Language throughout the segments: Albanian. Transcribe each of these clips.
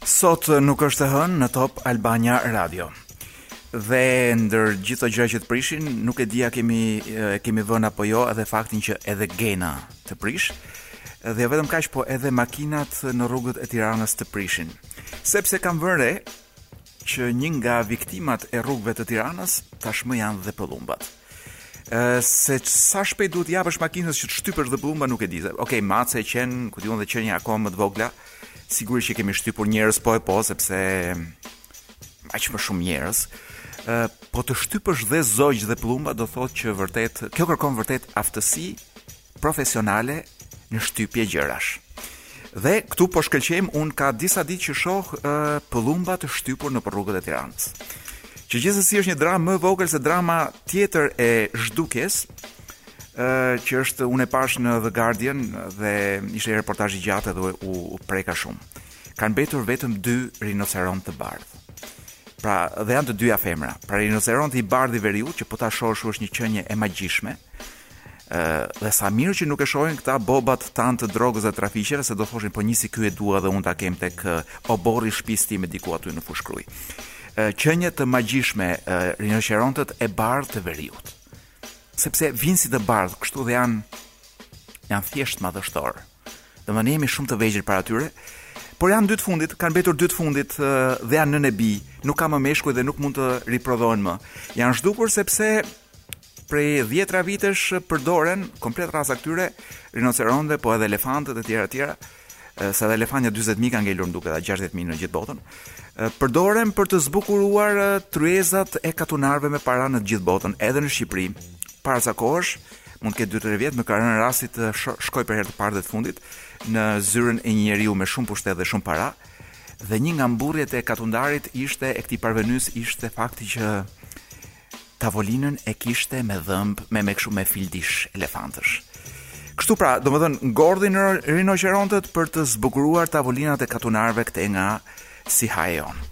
Sot nuk është e hënë në Top Albania Radio. Dhe ndër gjithë ato gjëra që të prishin, nuk e di a kemi e kemi vënë apo jo edhe faktin që edhe Gena të prish. Dhe jo vetëm kaq, po edhe makinat në rrugët e Tiranës të prishin. Sepse kam vënë re që një nga viktimat e rrugëve të Tiranës tashmë janë dhe pëllumbat. se sa shpejt duhet t'i japësh makinës që të shtypësh dhe pëllumba nuk e di. Okej, okay, mace e qen, ku di unë dhe qenie akoma më të vogla. Sigurisht që kemi shtypur njerëz po e po sepse ka më shumë njerëz. Ë po të shtypësh dhe zogj dhe pëllumba do thotë që vërtet kjo kërkon vërtet aftësi profesionale në shtypje gjërash. Dhe këtu po shkëlqejmë, unë ka disa ditë që shoh uh, pëllumba të shtypur në rrugët e Tiranës. Që gjithsesi është një dramë më e vogël se drama tjetër e zhdukjes, ë uh, që është unë e pashë në The Guardian dhe ishte një reportazh i gjatë dhe u, u preka shumë. Kanë mbetur vetëm dy rinocerontë të bardhë. Pra, dhe janë të dyja femra. Pra rinoceronti i bardhë i veriut që po ta shohësh është një qenie magjishme. Ë dhe sa mirë që nuk e shohin këta bobat tanë të drogës dhe trafiqeve se do thoshin po një si ky e dua dhe unë ta kem tek oborri i shtëpisë time diku aty në Fushë-Krujë. Qenie magjishme rinocerontët e bardhë të veriut. Sepse vijnë si të bardhë, kështu dhe janë janë thjesht madhështorë. Domethënë ne jemi shumë të vegjël para tyre. Por janë dy të fundit, kanë mbetur dy të fundit dhe janë nënë e bijë, nuk ka më meshkuj dhe nuk mund të riprodhohen më. Janë zhdukur sepse Prej dhjetra vitesh përdoren komplet raca e këtyre rinocerontëve, po edhe elefantët e tjera e tjera, se edhe elefantë nja 40000 kanë ngelur, duket a 60000 në gjithë botën. Përdoren për të zbukuruar tryezat e katunarëve me para në të gjithë botën, edhe në Shqipëri. Para sa kohësh, mund të ketë 2-3 vjet, më ka rënë rasti të shkoj për herë të parë dhe të fundit në zyrën e një njeriu me shumë pushtet dhe shumë para. Dhe një nga mburrjet e katundarit ishte e këtij parvenys ishte fakti që Tavolinën e kishte me dhëmb me me kështu me fildish elefantësh. Kështu pra, domethënë, ngordhin rinocerontët për të zbukuruar tavolinat e katunarëve këtej nga ana jonë.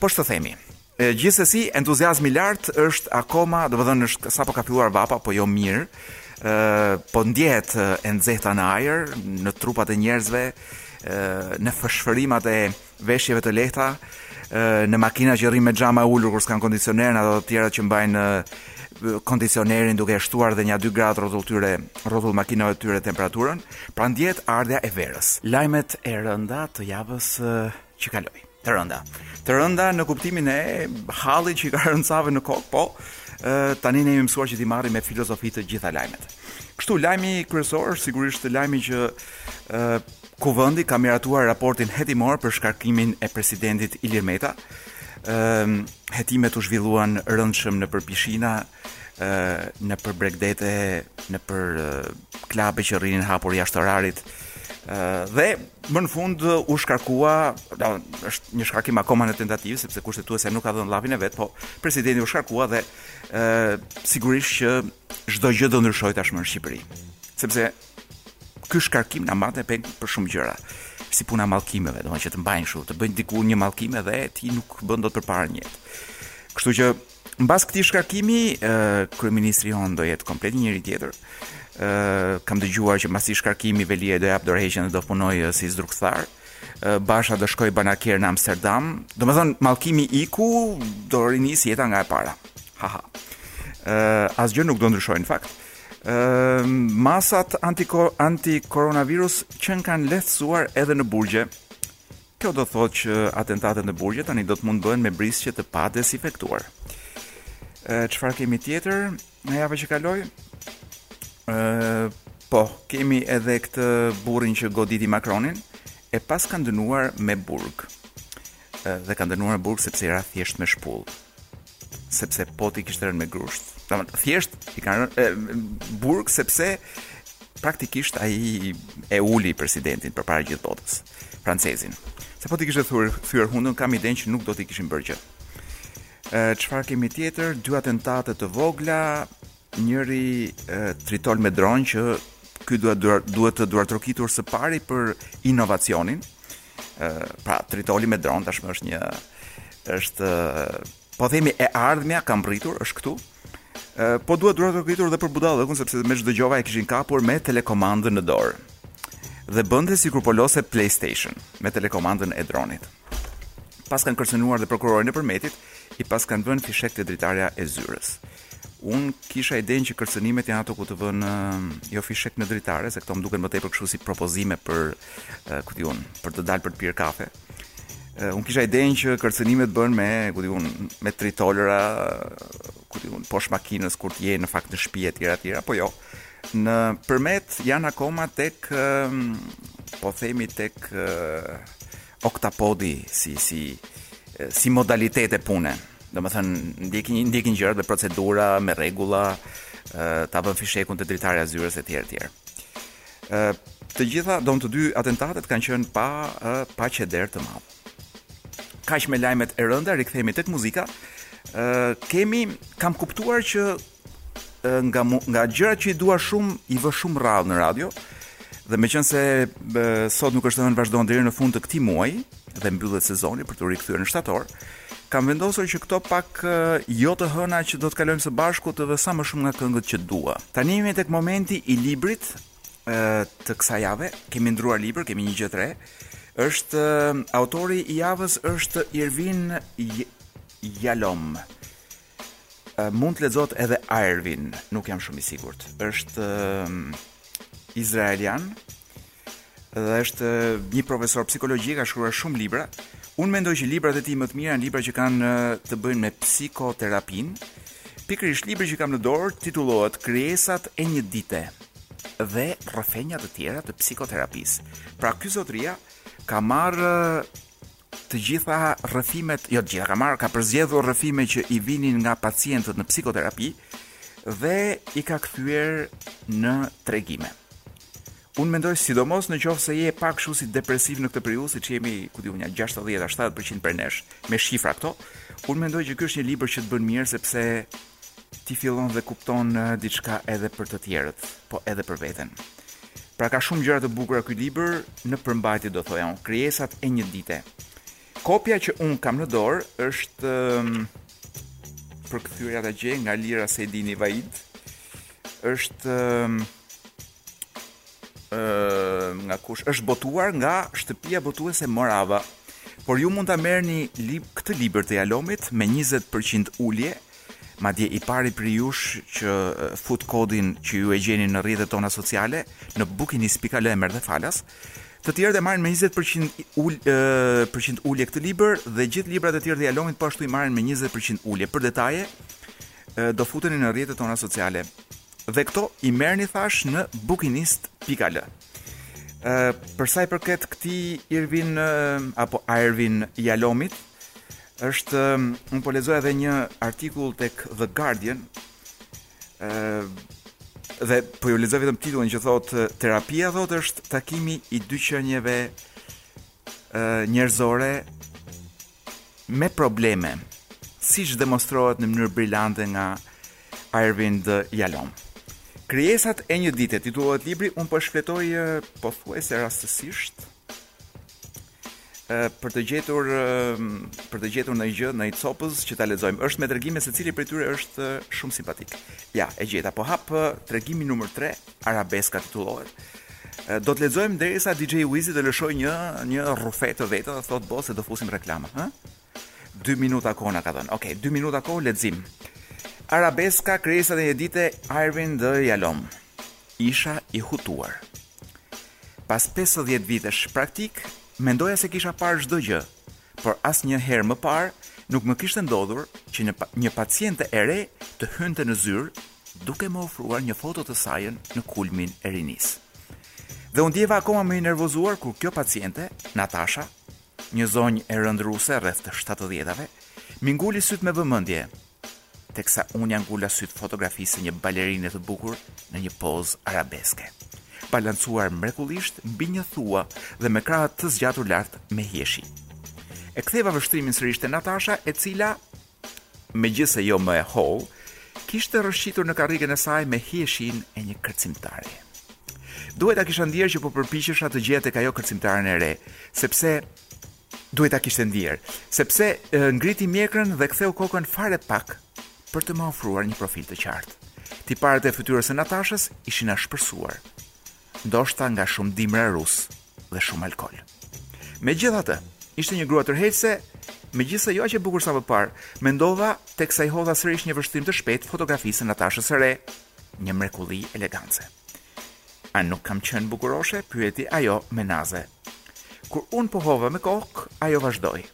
Po ç'të themi, gjithsesi entuziazmi lart është akoma, domethënë, është sapo ka filluar vapa, po jo mirë, po ndjehet e nxehta në ajër, në trupat e njerëzve, në fëshfërimat e veshjeve të lehta, në makina që rrinë me xhama ulur kur s'kan kondicioner, ato të tjerat që mbajnë kondicionerin duke e shtuar dhe nja 2 gradë rrotull tyre, rrotull makinave të tyre temperaturën, pra ndihet ardhja e verës. Lajmet e rënda të javës që kaloi. Të rënda. Të rënda në kuptimin e hallit që i ka rënë disave në kokë, po, tani ne jemi mësuar që t'i marrim me filozofi të gjitha lajmet. Kështu lajmi kryesor është sigurisht lajmi që Kuvendi ka miratuar raportin hetimor për shkarkimin e presidentit Ilir Meta. Hetimet u zhvilluan rëndshëm nëpër pishina, nëpër bregdete, nëpër klabe që rrinin hapur jashtë orarit, dhe më në fund u shkarkua, da, është një shkarkim akoma në tentativë sepse kushtetuesja nuk ka dhënë llafin e vet, po presidenti u shkarkua dhe ë sigurisht që çdo gjë do ndryshojë tashmë në Shqipëri. Sepse Ky shkarkim na mbante peng për shumë gjëra, si puna e mallkimeve, domethënë që të mbajnë kështu, të bëjnë diku një mallkim edhe ti nuk bën dot përpara në jetë. Kështu që mbas këtij shkarkimi, ë kryeministri jonë do jetë komplet njeri tjetër. ë kam dëgjuar që mbas këtij shkarkimi Veliaj do japë dorëheqjen dhe do punojë si zdrukthar. ë Basha do shkojë banakier në Amsterdam. Domethënë mallkimi iku, do rinisë jeta nga e para. Haha. ë asgjë nuk do ndryshojë në fakt. masat anti-koronavirus qenkan lehtësuar edhe në burgje. Kjo do thotë që atentatet në burgje tani do të mund bëhen me brisqe të padezinfektuar. Çfarë kemi tjetër nga java që kaloi? Po, kemi edhe këtë burrin që goditi Makronin e paskan dënuar me burg. dhe e kanë dënuar me burg sepse i ra thjesht me shpullë. Sepse po t'i kishte rënë me grusht. Domethënë thjesht i kanë dhënë burg sepse praktikisht ai e uli presidentin përpara gjithë botës, francezin. Se po t'i kishte thyer thyer hundën, kam idenë që nuk do t'i kishin bërë gjë. Çfarë kemi tjetër? Dy atentate të vogla, Njëri tritol me dron që ky duhet duartrokitur së pari për inovacionin. Pra, tritoli me dron tashmë është një është po themi e ardhmja ka mbërritur, është këtu. Po duhet duartrokitur edhe për budallëkun sepse me çdo gjasë e kishin kapur me telekomandën në dorë. Dhe bënte sikur po lozte PlayStation me telekomandën e dronit. Paskan kërcënuar dhe prokurorin e Përmetit, i paskan vënë fishek te dritarja e zyrës. Unë kisha idenë që kërcënimet janë ato ku të vënë ehm, jo fishek në dritare, se këto më duken më tepër kështu si propozime për eh, ku di unë, për të dalë për të pirë kafe. Eh, unë kisha idenë që kërcënimet bëhen me ku di unë, me tritolëra, ku di unë, poshtë makinës kur të jenë në fakt në shtëpi etj etj, apo jo. Në Përmet janë akoma tek ehm, po themi tek eh, Oktapodi si si si modalitete pune. Domethënë ndjekin ndjekin gjërat me procedura, me rregulla, ta vënë fishekun te dritarja e zyrës etj etj. Ë të gjitha don të dy atentatet kanë qenë pa pa qeder të madh. Kaq me lajmet e rënda, rikthehemi tek muzika. Ë kemi kam kuptuar që nga nga gjërat që i dua shumë, i vë shumë rrallë në radio. Dhe meqense Sot nuk është e hënë vazhdon deri në fund të këtij muaji dhe mbyllet sezoni për t'u rikthyer në shtator, kam vendosur që këto pak jo të hëna që do të kalojmë së bashku të vë sa më shumë nga këngët që dua. Tani jemi tek momenti i librit të kësaj jave. Kemi ndruar libër, kemi një gjë të re. Është autori i javës është Irvin Jalom. Mund të lexohet edhe Ajrvin, nuk jam shumë i sigurt. Është izraelian dhe është një profesor psikologjie, ka shkruar shumë libra. Unë mendoj që librat e tij më të mira janë libra që kanë të bëjnë me psikoterapinë. Pikërisht libri që kam në dorë titullohet Krijesat e një dite dhe rrëfenja të tjera të psikoterapisë. Pra ky zotria ka marrë Të gjitha rrëfimet, jo të gjitha, ka marrë, ka përzgjedhur rrëfime që i vinin nga pacientët në psikoterapi dhe i ka kthyer në tregime. Unë mendoj sidomos në qoftë se je pak ashtu si depresiv në këtë periudhë, siç jemi, ku di unë, nja, 60-70% prej nesh, me shifra këto, unë mendoj që ky është një libër që të bën mirë, sepse ti fillon dhe kupton diçka edhe për të tjerët, po edhe për veten. Pra ka shumë gjëra të bukura ky libër në përmbajtje do thoja unë, krijesat e një dite. Kopja që unë kam në dorë është um, përkthyer ja ta gjej nga Lira Sedini Vaid. Është um, nga kush është botuar nga shtëpia botuese Morava. Por ju mund ta merrni lib këtë libër të Jalomit me 20% ulje. Madje i pari prej jush që fut kodin që ju e gjeni në rrjetet tona sociale në bukinist.al e merr dhe falas. Të tjerët e marrin me 20% ul përqind ulje këtë libër dhe gjithë librat e tjerë të Jalomit po ashtu i marrin me 20% ulje. Për detaje do futeni në rrjetet tona sociale. Dhe këto i merrni thashë në bukinist pikë al Për sa i përket këtij Irvin apo Ajrvin Jalomit është unë po lexoja edhe një artikull tek The Guardian dhe po ju lexoj vetëm titullin që thotë terapia thotë është takimi i dy qenieve njerëzore me probleme, siç demonstrohet në mënyrë brilante nga Ajrvin Jalom. Krijesat e një dite titullohet libri, unë po shfletoj pothuajse rastësisht për të gjetur për të gjetur ndonjë gjë, ndonjë copëz që ta lexojmë. Është me tregime secili prej tyre është shumë simpatik. Ja, e gjeta, po hap tregimin numër 3 Arabeska titullohet. Do të lexojmë derisa DJ Wizi të lëshojë një një rrufe të vetën dhe thotë boll se do fusim reklama, ha? 2 minuta kohë na ka dhënë. Okej, okay, 2 minuta kohë lexim. Arabeska Krijesa e një dite, Irvin D. Jalom. Isha i hutuar. Pas 50 vitesh praktikë, mendoja se kisha parë çdo gjë, por asnjëherë më parë nuk më kishte ndodhur që një paciente e re të hynte në zyrë duke më ofruar një foto të sajën në kulmin e rinisë. Dhe u ndjeva akoma më i nervozuar kur kjo paciente, Natasha, një zonjë e rëndë ruse rreth të 70-tave, m'i nguli sytë me vëmendje, teksa unë ia ngula sytë fotografisë së një balerine të bukur në një pozë arabeske, balancuar mrekullisht mbi një thua dhe me krahë të zgjatur lart me hijeshi. E ktheva vështrimin sërish te Natasha, e cila megjithëse jo më e hollë, kishte rrëshqitur në karriken e saj me hijeshinë e një kërcimtari. Duhej ta kisha ndier që po përpiqesha të gjeja tek ajo kërcimtaren e re, sepse Duhej ta kishte ndier, sepse ngriti mjekrën dhe ktheu kokën fare pak për të më ofruar një profil të qartë. Tiparet e fytyrës së Natashës ishin ashpërsuar, ndoshta nga shumë dimra rusë dhe shumë alkool. Megjithatë, ishte një grua tërheqëse, megjithëse jo aq e bukur sa më parë, mendova teksa i hodha sërish një vështrim të shpejtë fotografisë së Natashës së re, një mrekulli elegance. A nuk kam qenë bukuroshe? pyeti ajo me naze Kur unë pohova me kokë, ajo vazhdoi.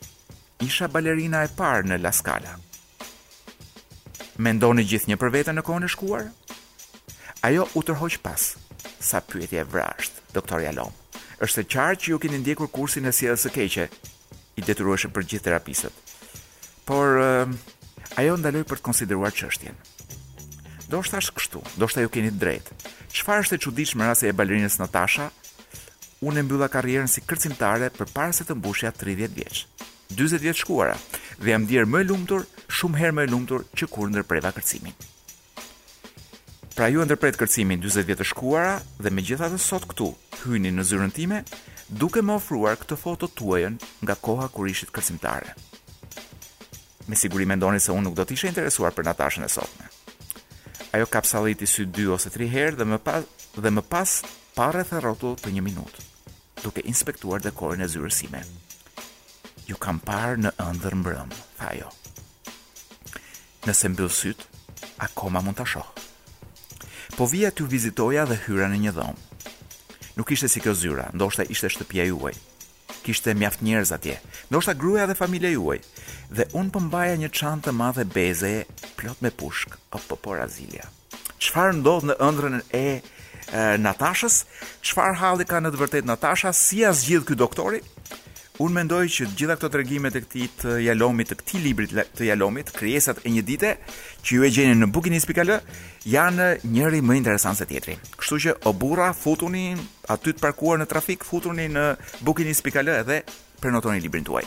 Isha balerina e parë në La Scala. Mendoni gjithnjë për veten në kohën e shkuar? Ajo u tërhoq pas. Sa pyetje e vrazhdë, doktor Jalom. Është e qartë që ju keni ndjekur kursin e sjelljes së keqe. i detyrueshëm për gjithë terapistët. Por ajo ndaloi për të konsideruar çështjen. Ndoshta është kështu, ndoshta ju keni të drejtë. Çfarë është e çuditshme në rastin e balerinës Natasha? Unë e mbylla karrierën si kërcimtare përpara se të mbushja 30 vjeç. 40 vjet të shkuara, dhe jam ndier më e lumtur, shumë herë më e lumtur që kur ndërpreva kërcimin. Pra ju e ndërpretë kërcimin dyzet vjet të shkuara dhe megjithatë sot këtu hyni në zyrën time duke më ofruar këtë foto tuajën nga koha kur ishit kërcimtare. Me siguri mendoni se unë nuk do të isha i interesuar për Natashën e sotme. Ajo kapsalliti sytë dy ose tri herë dhe më pas dhe më pas pa rreth rrotull për një minutë, duke inspektuar dekorin e zyrës sime. Ju kam parë në ëndërr mbrëm, tha ajo. Nëse mbyll sytë, akoma mund ta shoh. Po vija t'ju vizitoja dhe hyra në një dhomë. Nuk ishte si kjo zyra, ndoshta ishte shtëpia juaj. Kishte mjaft njerëz atje, ndoshta gruaja dhe familja juaj. Dhe unë po mbaja një çantë të madhe bezeje plot me pushkë. O po po Razilja. Çfarë ndodh në ëndrrën e Natashës? Çfarë halli ka në të vërtetë Natasha? Si ia zgjidh ky doktori? Unë mendoj që të gjitha këto tregime të këtij të Jalomit, të këtij libri të Jalomit, Krijesat e një dite, që ju e gjeni në bukinis.al, janë njëri më interesant se tjetri. Kështu që o burra, futuni aty të parkuar në trafik, futuni në bukinis.al dhe prenotoni librin tuaj.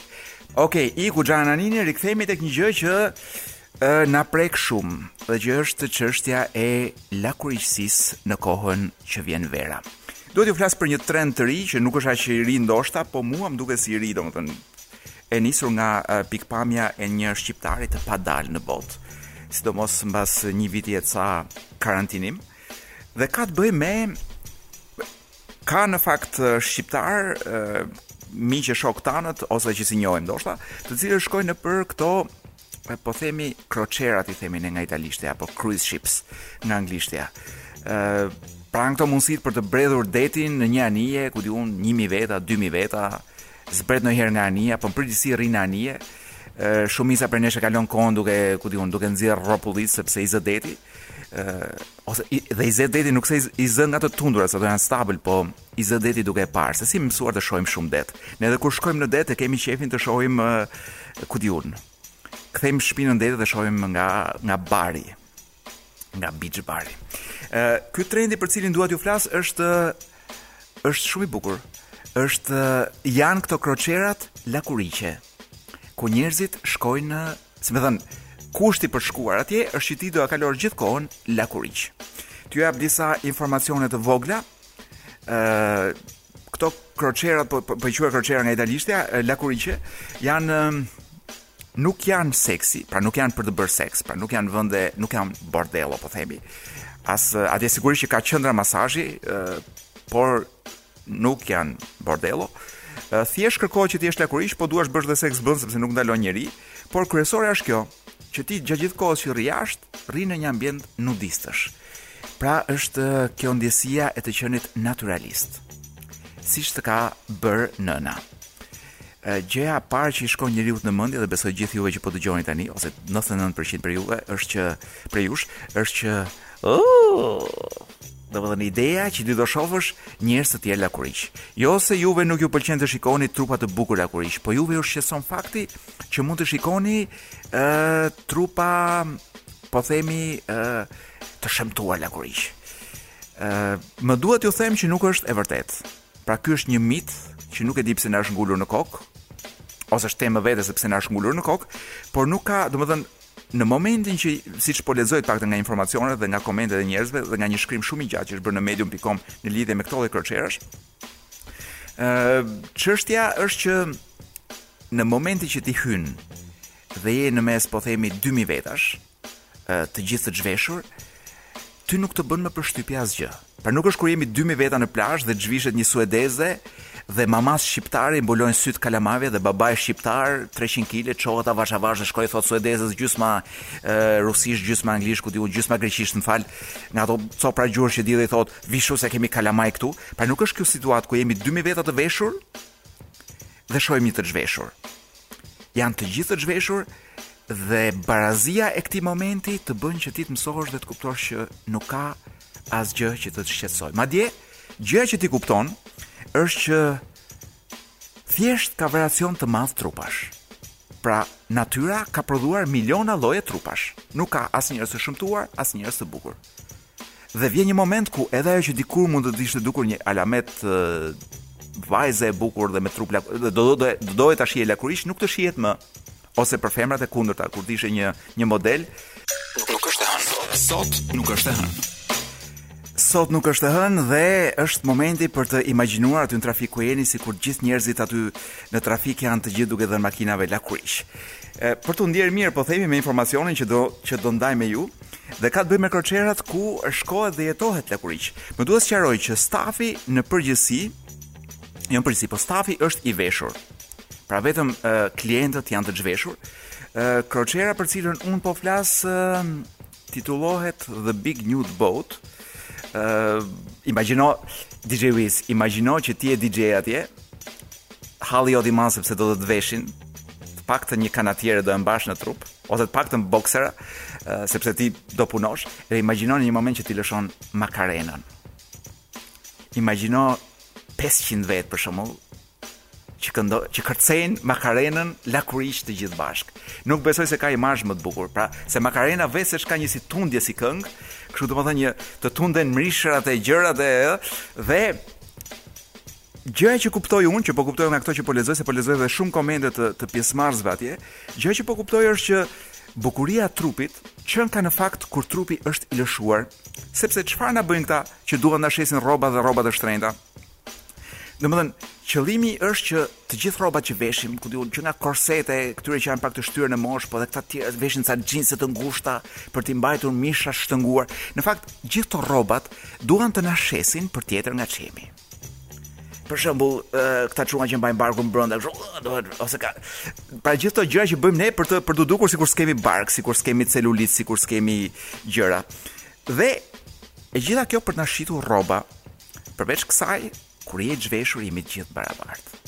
Ok, iku xhan Anini, rikthehemi tek një gjë që uh, na prek shumë dhe që është çështja e lakuriqësisë në kohën që vjen vera. Duhet t'ju flas për një trend të ri që nuk është aq i ri ndoshta, po mua më duket si i ri, domethënë e nisur nga uh, pikëpamja e një shqiptari të padalë në botë, sidomos mbas një viti e ca karantinim dhe ka të bëjë me Ka në fakt shqiptarë miq e shokë tanët ose që s'i njohim ndoshta, të cilët shkojnë nëpër këto po themi kroçerat i themi ne nga italishtja apo cruise ships nga anglishtja. ë Pra në këto mundësitë për të bredhur detin në një anije, ku di unë, një mijë veta, dy mijë veta, zbret ndonjëherë nga anija, por po në përgjithësi rri në anije, shumica prej nesh e kalon kohën duke, ku di unë, duke nxjerrë rropullitë, sepse i zë deti, Ose i, dhe i zë deti nuk se i zë nga të tundurat, se ato janë stabël, po i zë deti duke e parë, se s'jemi mësuar të shohim shumë det. Ne edhe kur shkojmë në det e kemi qejfin të shohim uh, ku di unë. Kthejmë shpinën detit dhe shohim nga nga bari. Nga beach bari. Uh, ky trendi për cilin dua t'ju flas është është shumë i bukur. Është janë këto kroçerat lakuriqe ku njerëzit shkojnë Si me thënë, kushti për të shkuar atje është që ti do ta kalosh gjithë kohën lakuriq. T'ju jap disa informacione të vogla. ë uh, këto kroçerat po po, po i quaj kroçera nga italishtja, lakuriqe, janë nuk janë seksi, pra nuk janë për të bërë seks, pra nuk janë vende, nuk janë bordello, po themi. As atje sigurisht që ka qendra masazhi, por nuk janë bordello. Thjesht kërkohet që të jesh lakuriq, po duash të bësh dhe seks bën sepse nuk të ndalon njeri, por kryesorja është kjo, që ti gjatë gjithë kohës që rri jashtë, rri në një ambient nudistësh. Pra është kjo ndjesia e të qenit naturalist. Siç të ka bërë nëna. Gjëja e parë që i shkon njeriut në mendje dhe besoj gjithë juve që po dëgjoni tani ose 99% prej juve është që prej jush është që oh! Domethënë ideja që ti do shofësh njerëz të tjerë lakuriq. Jo se juve nuk ju pëlqen të shikoni trupa të bukur lakuriq, po juve ju shqetëson fakti që mund të shikoni ë uh, trupa po themi ë uh, të shëmtuar lakuriq. Ë uh, më duhet t'ju them që nuk është e vërtetë. Pra ky është një mit që nuk e di pse na është ngulur në kokë ose është temë më vete se pse na është ngulur në kokë, por nuk ka, domethënë Në momentin që, siç po lexoj të paktën nga informacionet dhe nga komentet e njerëzve dhe nga një shkrim shumë i gjatë që është bërë në medium.com në lidhje me këto lloj kroçerash, çështja është që në momentin që ti hyn dhe je në mes, po themi 2000 vetash, të gjithë të zhveshur, ty nuk të bën më përshtypje asgjë. Pra nuk është kur jemi dy mijë veta në plazh dhe zhvishet një suedeze dhe mamas shqiptare i mbulojnë sytë kalamajve dhe babai shqiptar treqind kile çohet avash avash dhe shkon i thotë suedezes gjysma rusisht gjysma anglisht ku di unë gjysma greqisht më fal nga ato copra gjuhësh që di dhe i thotë vishu se kemi kalamaj këtu pra nuk është kjo situatë ku jemi dy mijë veta të veshur dhe shohim një të zhveshur Janë të gjithë të zhveshur dhe barazia e këtij momenti të bën që ti të mësohesh dhe të kuptosh që nuk ka asgjë që të të shqetësojë. Madje, gjëja që ti kupton është që thjesht ka variacion të madh trupash. Pra, natyra ka prodhuar miliona lloje trupash. Nuk ka as njerëz të shëmtuar, as njerëz të bukur. Dhe vjen një moment ku edhe ajo që dikur mund të të ishte dukur një alamet vajze e bukur dhe me trup lak, do do do doje ta shihje lakuriq, nuk të shihet më ose për femrat e kundërta, kur të shihje një një model, nuk, nuk është e hënë. Sot nuk është e hënë. Sot nuk është e hënë dhe është momenti për të imagjinuar aty në trafik ku jeni sikur të gjithë njerëzit aty në trafik janë të gjithë duke dhënë makinave lakuriq. E, për të ndjerë mirë po themi me informacionin që do që do ndaj me ju, Dhe ka të bëjë me kroçerat ku shkohet dhe jetohet lakuriq. Më duhet të sqaroj që stafi në përgjithësi, jo në përgjithësi, po stafi është i veshur. Pra vetëm uh, klientët janë të zhveshur. Uh, kroçera për cilën un po flas uh, titullohet The Big Nude Boat. Uh, imagjino DJ Wiz, imagjino që ti je DJ atje. Halli jot i madh sepse do të të veshin. Të paktën një kanatiere do e mbash në trup. Uh, ose të paktën boksera, sepse ti do punosh, dhe imagjino një moment që ti lëshon makarenën. Imagjino 500 veta për shembull që këndo që kërcejnë makarenën lakuriq të gjithë bashkë. Nuk besoj se ka imazh më të bukur, pra se makarena vetë ka një si tundje si këngë, kështu domethënë një të tunden mishrat e gjërat e dhe Gjëja që kuptoj unë, që po kuptoj nga këto që po lexoj, se po lexoj dhe shumë komente të të pjesëmarrësve atje, gjëja që po kuptoj është që bukuria e trupit qenka në fakt kur trupi është i lëshuar, sepse çfarë na bëjnë këta që duan na shesin rroba dhe rroba të shtrenjta? Domethënë, qëllimi është që të gjithë rrobat që veshim, ku di unë, që nga korsetë e këtyre që janë pak të shtyrë në moshë, po edhe këta të tjerë veshin ca xhinse të ngushta për të mbajtur mishrat shtrënguar. Në fakt, gjithë këto rrobat duan të na shesin për tjetër nga ç'jemi. për shembull, këta çuna që mbajnë barkun brenda, kështu, do të ose ka pra gjithë këto gjëra që bëjmë ne për të për t'u dukur sikur s'kemi bark, sikur s'kemi celulit, sikur s'kemi gjëra. Dhe e gjitha kjo për të na shitur rroba. Përveç kësaj, kur je i zhveshur jemi të gjithë barabartë.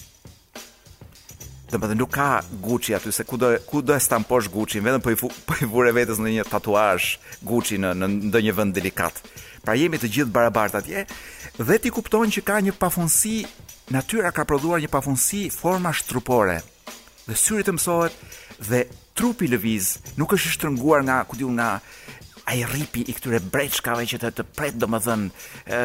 Domethënë nuk ka Gucci aty se ku do ku do e stamposh Guccin vetëm po i fu, po i vure vetes ndonjë tatuazh Gucci në në ndonjë vend delikat. Pra jemi të gjithë barabartë atje dhe ti kupton që ka një pafundësi natyra ka prodhuar një pafundësi formash trupore. Dhe syri të mësohet dhe Trupi lëviz, nuk është i shtrënguar nga, ku di unë nga ai rripi i këtyre breçkave që të, të pret domethënë,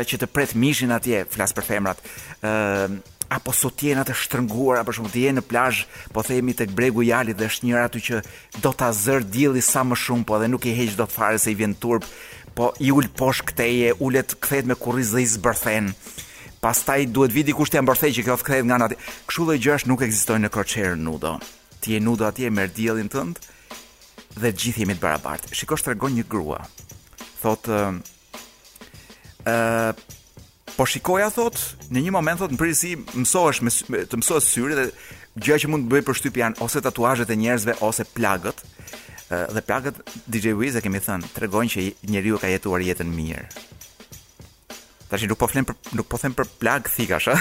që të pret mishin atje, flas për femrat. ë apo sutjena të shtrënguara për shembull të jenë në plazh, po themi tek bregu i Jalit dhe është njëra aty që do ta zërë dielli sa më shumë, po edhe nuk i heq dot fare se i vjen turp, po i ul poshtë këtej e, ulet kthehet me kurriz dhe i zbërthen. Pastaj duhet dikush t'ia mbërthejë që kjo të kthehet nga ana tjetër. Kësi lloj gjërash nuk ekzistojnë në kroçerën nudo. Ti je nudo atje merr diellin tënd dhe të gjithë jemi të barabartë. Shiko ç'tregon një grua. Thotë uh, po shikoja thotë në një moment thotë pasi mësohesh me të mësohet syri dhe gjëja që mund të bëjë përshtypje janë ose tatuazhet e njerëzve ose plagët. Uh, dhe plagët DJ Wiz e kemi thënë, tregojnë që njeriu ka jetuar jetën mirë. Tash nuk po fl për nuk po them për plagë thikash, ha.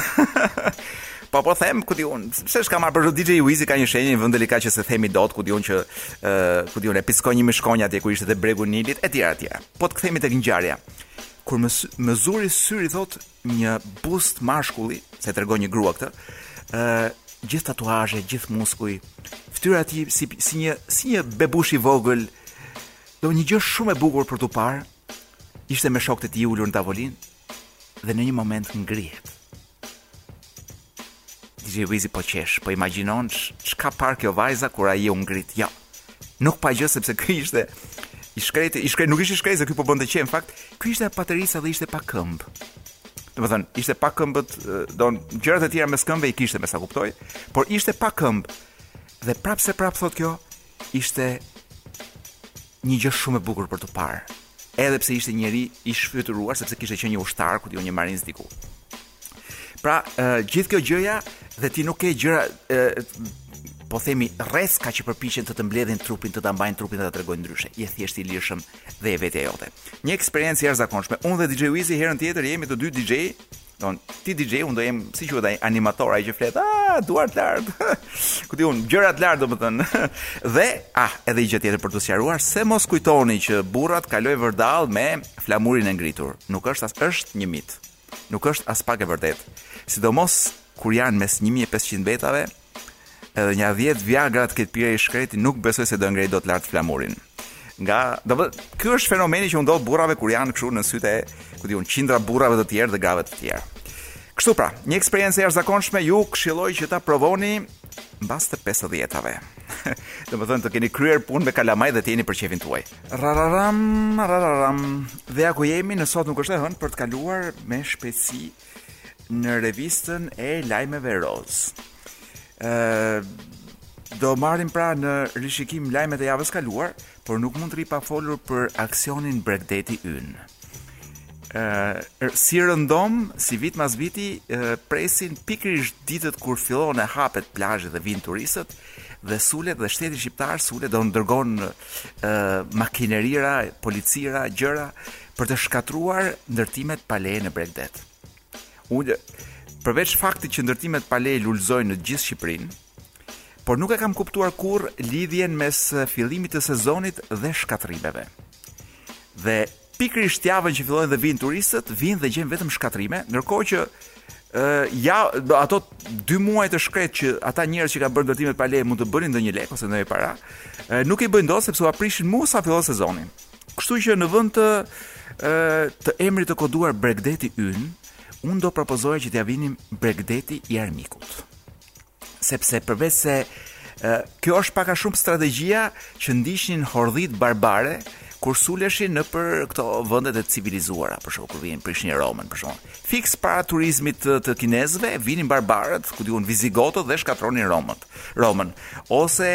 Po po them ku di unë, pse s'ka marrë për DJ Wizi ka një shenjë në vend delikat që s'e themi dot ku di unë që ë uh, ku di unë e pickoi një mishkonjë atje ku ishte te bregu i Nilit etj etj. Po të kthehemi tek ngjarja. Kur më më zuri syri thotë një bust mashkulli, se e tregon një grua këtë, ë uh, gjithë tatuazhe, gjithë muskuj, fytyra e tij si si një si një bebush i vogël. Domethënë një gjë shumë e bukur për t'u parë, Ishte me shokët e tij ulur në tavolinë dhe në një moment ngrihet. DJ Wizi po qesh, po imagjinon ç'ka parë kjo vajza kur ai u ngrit. Jo. Nuk pa gjë sepse ky ishte i shkretë, i shkretë, nuk ishte i shkretë, ky po bënte qejf në fakt, ky ishte me paterica dhe ishte pa këmbë. Domethënë, ishte pa këmbët, domethënë gjërat e tjera mes këmbëve i kishte me sa kuptoj, por ishte pa këmbë. Dhe prapëseprapë thotë kjo, ishte një gjë shumë e bukur për t'u parë. Edhe pse ishte njeri i shfytyruar sepse kishte qenë një ushtar, ku di unë një marins diku. Pra, uh, gjithë kjo gjëja dhe ti nuk ke gjëra po themi rrecka që përpiqen të të mbledhin trupin, të ta mbajnë trupin dhe ta tregojnë ndryshe. Je thjesht i lirshëm dhe je vetja jote. Një eksperiencë e jashtëzakonshme. Unë dhe DJ Wizi herën tjetër jemi të dy DJ Don, ti DJ unë do jem si quhet ai animator ai që flet, ah, duart lart. Ku di unë gjërat lart domethën. dhe ah, edhe një gjë tjetër për të sqaruar se mos kujtoni që burrat kalojnë vërdall me flamurin e ngritur. Nuk është as është një mit. Nuk është aspak e vërtetë. Sidomos kur janë mes 1500 vetave, Edhe nja dhjetë Viagra të ketë pirë ai shkreti, nuk besoj se do ngrejë dot lart flamurin. Nga, domethënë ky është fenomeni që u ndodh burrave kur janë kështu në sytë e, ku di unë, qindra burrave të tjerë dhe grave të tjerë. Kështu pra, një eksperiencë e jashtëzakonshme ju këshilloj që ta provoni mbas të 50-tave. Domethënë të keni kryer punë me kalamaj dhe të jeni për qejfin tuaj. Rararam, rararam. Dhe ja ku jemi, në sot nuk është e hënë për të kaluar me shpejtësi në revistën e lajmeve roz. Ë do marrim pra në rishikim lajmet e javës kaluar, por nuk mund të rri pa folur për aksionin bregdeti ynë. Ë si rëndom, si vit mas viti presin pikërisht ditët kur fillon e hapet plazhi dhe vijnë turistët dhe sulet dhe shteti shqiptar sulet domethënë dërgon ë makinerira, policira, gjëra për të shkatërruar ndërtimet pa leje në bregdet. Unë përveç faktit që ndërtimet pa leje lulëzojnë në gjithë Shqipërinë, por nuk e kam kuptuar kurrë lidhjen mes fillimit të sezonit dhe shkatërrimeve. Dhe pikërisht javën që fillojnë dhe vijnë turistët, vijnë dhe gjejnë vetëm shkatërrime, ndërkohë që ë uh, ja ato 2 muaj të shkretë që ata njerëz që kanë bërë ndërtimet pa leje mund të bënin ndonjë lek ose ndonjë para, uh, nuk i bëjnë dot sepse ua prishin mu sa fillon sezoni. Kështu që në vend të të emrit të koduar Bregdeti ynë, unë do propozoja që t'ia vinim Bregdeti i armikut. Sepse përveç se kjo është pak a shumë strategjia që ndiqnin hordhitë barbare kur suleshin nëpër këto vendet e civilizuara, për shembull kur vinin prishnin Romën, për shembull. Fiks para turizmit të, të kinezëve vinin barbarët, ku di unë vizigotët dhe shkatërronin Romën. Romën ose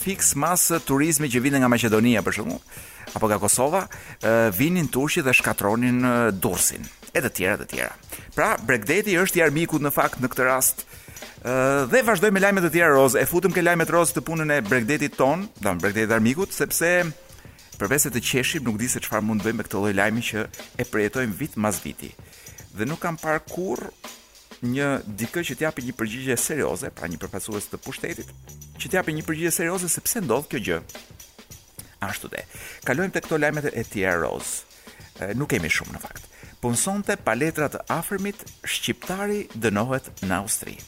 fiks mas turizmi që vinte nga Maqedonia për shembull, apo nga Kosova, vinin turqit dhe shkatërronin Durrësin e të tjera të tjera. Pra, Bregdeti është i armikut në fakt në këtë rast. Ë dhe vazhdojmë me lajmet e tjera roz, e futëm ke lajmet roz këtë punën e Bregdetit tonë, domethënë Bregdetit armikut sepse përveç se të qeshim nuk di se çfarë mund të bëjmë me këtë lloj lajmi që e përjetojmë vit mas viti. Dhe nuk kam parë kurrë një dikë që të japë një përgjigje serioze, pra një përfaqësues të pushtetit, që të japë një përgjigje serioze se pse ndodh kjo gjë. Ashtu de. Kalojmë tek këto lajmet e tjera roz. Nuk kemi shumë në fakt. Punësonte pa letra të afërmit, shqiptari dënohet në Austri.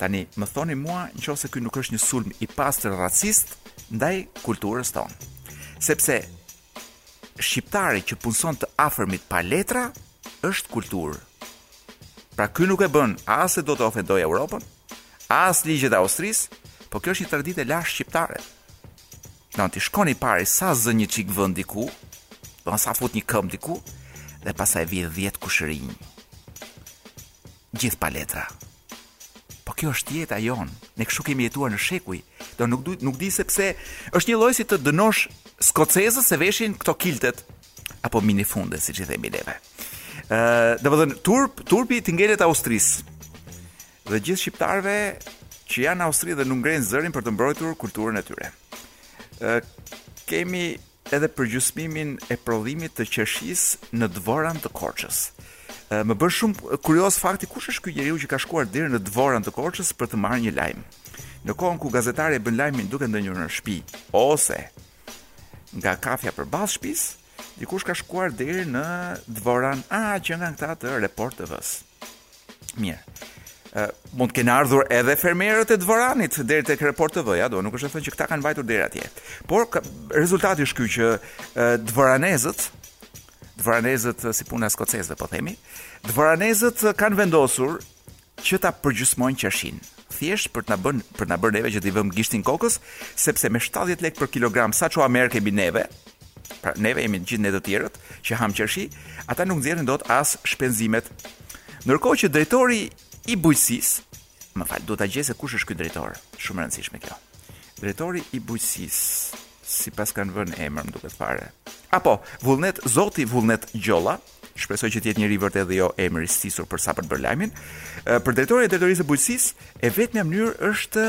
Tani më thoni mua nëse ky nuk është një sulm i pastër racist ndaj kulturës tonë. Sepse Shqiptari që punëson të afërmit pa letra është kulturë. Pra ky nuk e bën as se do të ofendojë Europën, as ligjet e Austrisë, por kjo është një traditë e lashtë shqiptare. Do të shkojë i pari sa zë një çik vend diku, do sa fut një këmbë diku dhe pastaj vjen 10 kushërinj. Gjithë pa letra. Po kjo është jeta jonë. Ne kështu kemi jetuar në shekuj. Do nuk du, nuk di se pse është një lloj si të dënosh skocezët se veshin këto kiltet apo minifunde siç i themi neve. Ë, uh, domethënë turp, turpi t'i ngelet Austrisë. Dhe gjithë shqiptarëve që janë në Austri dhe nuk ngrenë zërin për të mbrojtur kulturën e tyre. Ë, uh, kemi edhe përgjysmimin e prodhimit të qershisë në Dvoran të Korçës. Më bën shumë kurioz fakti kush është ky njeriu që ka shkuar deri në Dvoran të Korçës për të marrë një lajm. Në kohën ku gazetari e bën lajmin duke ndënjur në shtëpi ose nga kafja përballë shtëpisë, dikush ka shkuar deri në Dvoran. A, që nga këta të Report TV-s. Mirë. Ë uh, mund të kenë ardhur edhe fermerët e Dvoranit deri tek Report TV, ja, do nuk është e thënë që këta kanë vajtur deri atje. Por ka, rezultati është ky që uh, Dvoranezët Dvoranezët si puna skocezëve po themi, Dvoranezët kanë vendosur që ta përgjysmojnë qershinë. Thjesht për të na bën për të na bërë neve që t'i vëmë gishtin kokës, sepse me 70 lekë për kilogram sa ç'ua marrim neve, pra neve jemi të gjithë ne të tjerët që hamë qershi, ata nuk nxjerrin dot as shpenzimet Ndërkohë që drejtori i bujqësisë, më fal, duhet ta gjej se kush është ky drejtor, shumë e rëndësishme kjo. Drejtori i bujqësisë, s'i paskan vënë emër, më duket fare. Apo, Vullnet Zoti Vullnet Gjolla, shpresoj që të jetë njeri i vërtetë dhe jo emër i stisur për sa për të bërë lajmin. Për drejtorin e drejtorisë së bujqësisë, e vetmja mënyrë është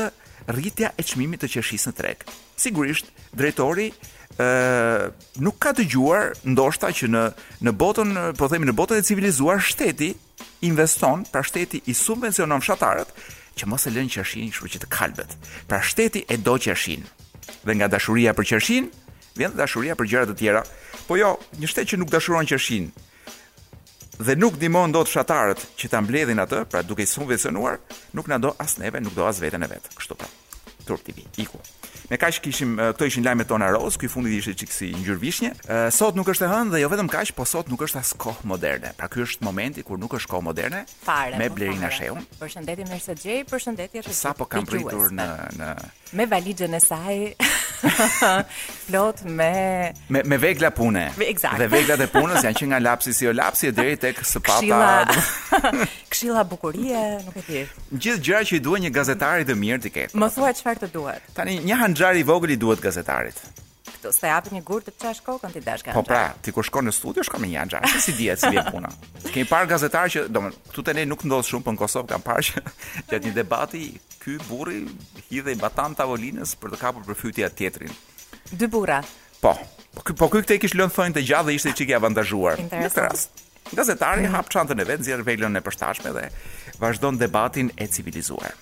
rritja e çmimit të qershisë në treg. Sigurisht, drejtori ë Nuk ka dëgjuar ndoshta që në në botën, po themi në botën e civilizuar shteti investon, pra shteti i subvencionon fshatarët që mos e lënë qershinë, kështu që të kalbet. Pra shteti e do qershinë. Dhe nga dashuria për qershinë vjen dashuria për gjëra të tjera. Po jo, një shtet që nuk dashuron qershinë, dhe nuk ndihmon dot fshatarët që ta mbledhin atë, pra duke i subvencionuar, nuk na do as neve, nuk do as veten e vet. Kështu pra. Turp TV, iku. Me kaq kishim këto ishin lajmet tona roz, ky fundi ishte çik si ngjyrë vishnje. Sot nuk është e hënë dhe jo vetëm kaq, po sot nuk është as kohë moderne. Pra ky është momenti kur nuk është kohë moderne. Fare, me po, Blerina Shehun. Përshëndetje mirë se ju gjej, përshëndetje të gjithë. Sa po kam pritur në në Me valixhen e saj plot me me me vegla pune. Exact. Dhe veglat e punës janë që nga lapsi stilolapsi e deri tek sëpata. Këshilla, këshilla bukurie, nuk e di. Gjithë gjëra që i duhen një gazetari të mirë ti ke. Më thuaj çfarë të duhet. Tani një hanxhar i vogël i duhet gazetarit. Këtu s'të japin një gur të çash kokën ti dashka Po pra, ti kur shkon në studio, shkon me një hanxhar Se s'i dihet, si vjen puna Kemi parë gazetarë që, domethënë, këtu te ne nuk ndodh shumë Por po në Kosovë kam parë që Gjatë një debati, ky burri hidhej matanë tavolinës Për të kapur për fyti tjetrin Dy burra Po, po ky, po ky kishte, kish lënë thonj të gjatë dhe ishte çik i avantazhuar. Në këtë rast, gazetari mm. hap çantën e vet, nxjerr veglën e përshtatshme dhe vazhdon debatin e civilizuar.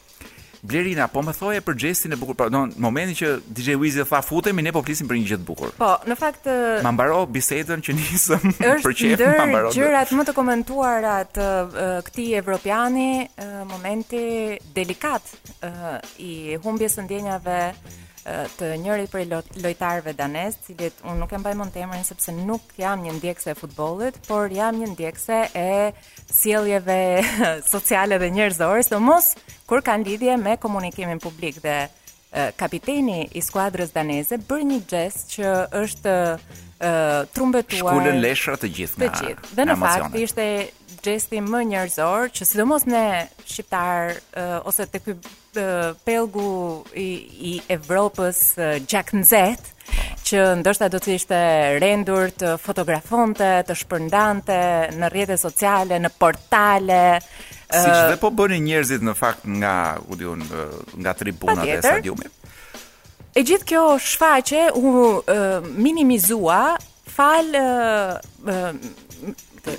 Blerina, po më thoje për gjestin e bukur, pardon momentin që DJ Wizi tha futemi, ne po flisim për një gjë të bukur. Po, në fakt Ma mbaro bisedën që nisëm për çe, ma mbaro. Ndër gjërat më të komentuara të këtij evropiani, momenti delikat i humbjes së ndjenjave të njërit prej lojtarëve danezë, të cilit unë nuk e mbaj mend emrin sepse nuk jam një ndjekëse e futbollit, por jam një ndjekëse e sjelljeve sociale dhe njerëzore, sidomos kur kanë lidhje me komunikimin publik dhe kapiteni i skuadrës daneze bën një gjest që është trumbetuar shkulën leshra të gjithë nga të gjithë dhe në fakt ishte gjesti më njerëzor që sidomos ne shqiptarët ose te ky pellgu i i Evropës gjaknxehtë që ndoshta do të ishte rendur të fotografonte, të shpërndante në rrjete sociale, në portale. Siç dhe po bënin njerëzit në fakt nga, ku di unë, nga tribunat e stadiumit. E gjithë kjo shfaqje u minimizua Falë